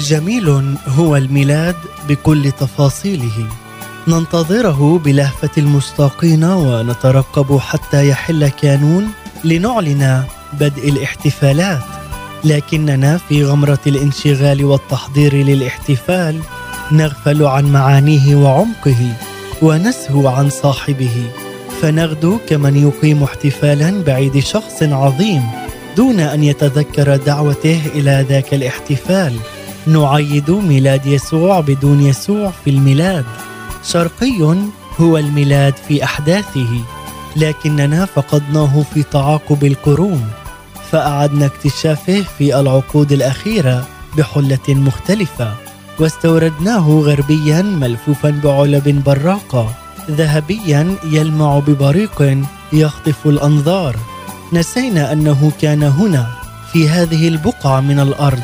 جميل هو الميلاد بكل تفاصيله. ننتظره بلهفة المشتاقين ونترقب حتى يحل كانون لنعلن بدء الاحتفالات. لكننا في غمرة الانشغال والتحضير للاحتفال نغفل عن معانيه وعمقه ونسهو عن صاحبه. فنغدو كمن يقيم احتفالا بعيد شخص عظيم دون أن يتذكر دعوته إلى ذاك الاحتفال. نعيد ميلاد يسوع بدون يسوع في الميلاد. شرقي هو الميلاد في أحداثه لكننا فقدناه في تعاقب القرون فأعدنا اكتشافه في العقود الأخيرة بحلة مختلفة واستوردناه غربيا ملفوفا بعلب براقة ذهبيا يلمع ببريق يخطف الأنظار. نسينا أنه كان هنا في هذه البقعة من الأرض.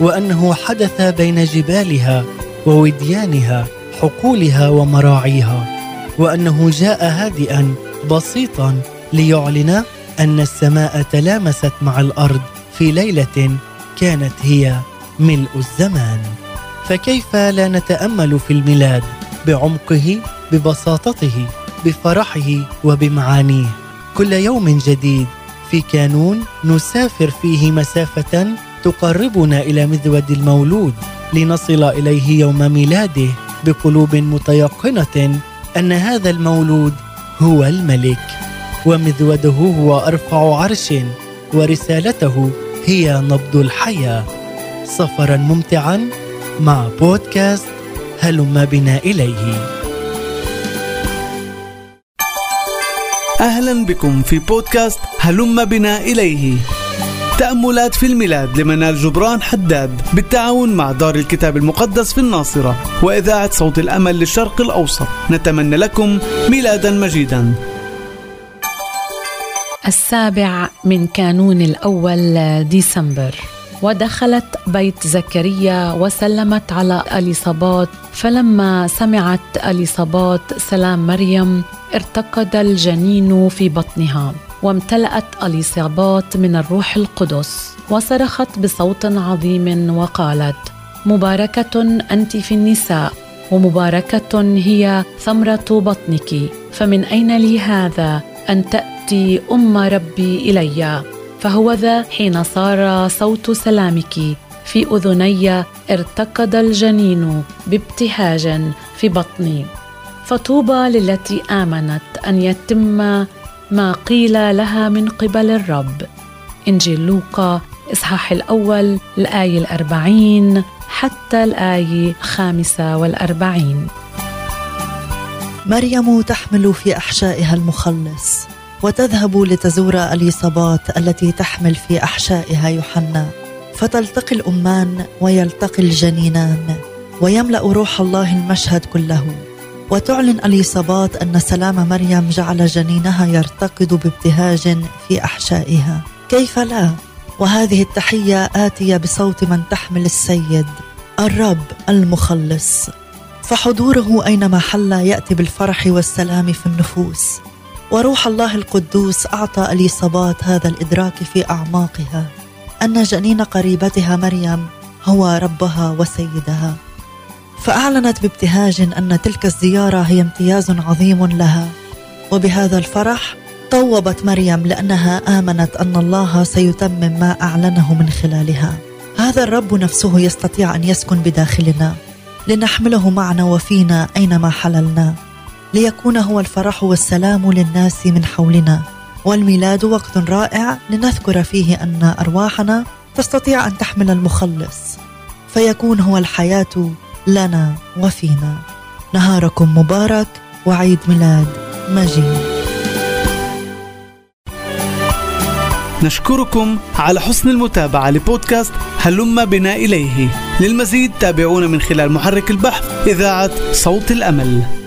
وأنه حدث بين جبالها ووديانها حقولها ومراعيها وأنه جاء هادئا بسيطا ليعلن أن السماء تلامست مع الأرض في ليلة كانت هي ملء الزمان. فكيف لا نتأمل في الميلاد بعمقه ببساطته بفرحه وبمعانيه؟ كل يوم جديد في كانون نسافر فيه مسافة تقربنا إلى مذود المولود لنصل إليه يوم ميلاده بقلوب متيقنة أن هذا المولود هو الملك ومذوده هو أرفع عرش ورسالته هي نبض الحياة. سفرا ممتعا مع بودكاست هلم بنا إليه. أهلا بكم في بودكاست هلم بنا إليه. تأملات في الميلاد لمنال جبران حداد بالتعاون مع دار الكتاب المقدس في الناصرة وإذاعة صوت الأمل للشرق الأوسط. نتمنى لكم ميلادا مجيدا. السابع من كانون الأول ديسمبر. ودخلت بيت زكريا وسلمت على أليصابات. فلما سمعت أليصابات سلام مريم ارتقد الجنين في بطنها. وامتلأت اليصابات من الروح القدس وصرخت بصوت عظيم وقالت مباركة أنت في النساء ومباركة هي ثمرة بطنك فمن أين لي هذا أن تأتي أم ربي إليّ؟ فهو ذا حين صار صوت سلامك. في أذني ارتقد الجنين بابتهاج في بطني. فطوبى للتي آمنت أن يتم ما قيل لها من قبل الرب. إنجيل لوقا إصحاح الأول الآية الأربعين حتى الآية الخامسة والأربعين. مريم تحمل في أحشائها المخلص وتذهب لتزور اليصابات التي تحمل في أحشائها يوحنا. فتلتقي الأمان ويلتقي الجنينان ويملأ روح الله المشهد كله. وتعلن اليصابات أن سلام مريم جعل جنينها يرتقد بابتهاج في أحشائها. كيف لا؟ وهذه التحية آتية بصوت من تحمل السيد الرب المخلص. فحضوره أينما حل يأتي بالفرح والسلام في النفوس. وروح الله القدوس أعطى اليصابات هذا الإدراك في أعماقها. أن جنين قريبتها مريم هو ربها وسيدها. فأعلنت بابتهاج أن تلك الزيارة هي امتياز عظيم لها. وبهذا الفرح طوبت مريم لأنها آمنت أن الله سيتمم ما أعلنه من خلالها. هذا الرب نفسه يستطيع أن يسكن بداخلنا. لنحمله معنا وفينا أينما حللنا. ليكون هو الفرح والسلام للناس من حولنا. والميلاد وقت رائع لنذكر فيه أن أرواحنا تستطيع أن تحمل المخلص. فيكون هو الحياة لنا وفينا. نهاركم مبارك وعيد ميلاد مجيد. نشكركم على حسن المتابعة لبودكاست هلم بنا إليه. للمزيد تابعونا من خلال محرك البحث إذاعة صوت الأمل.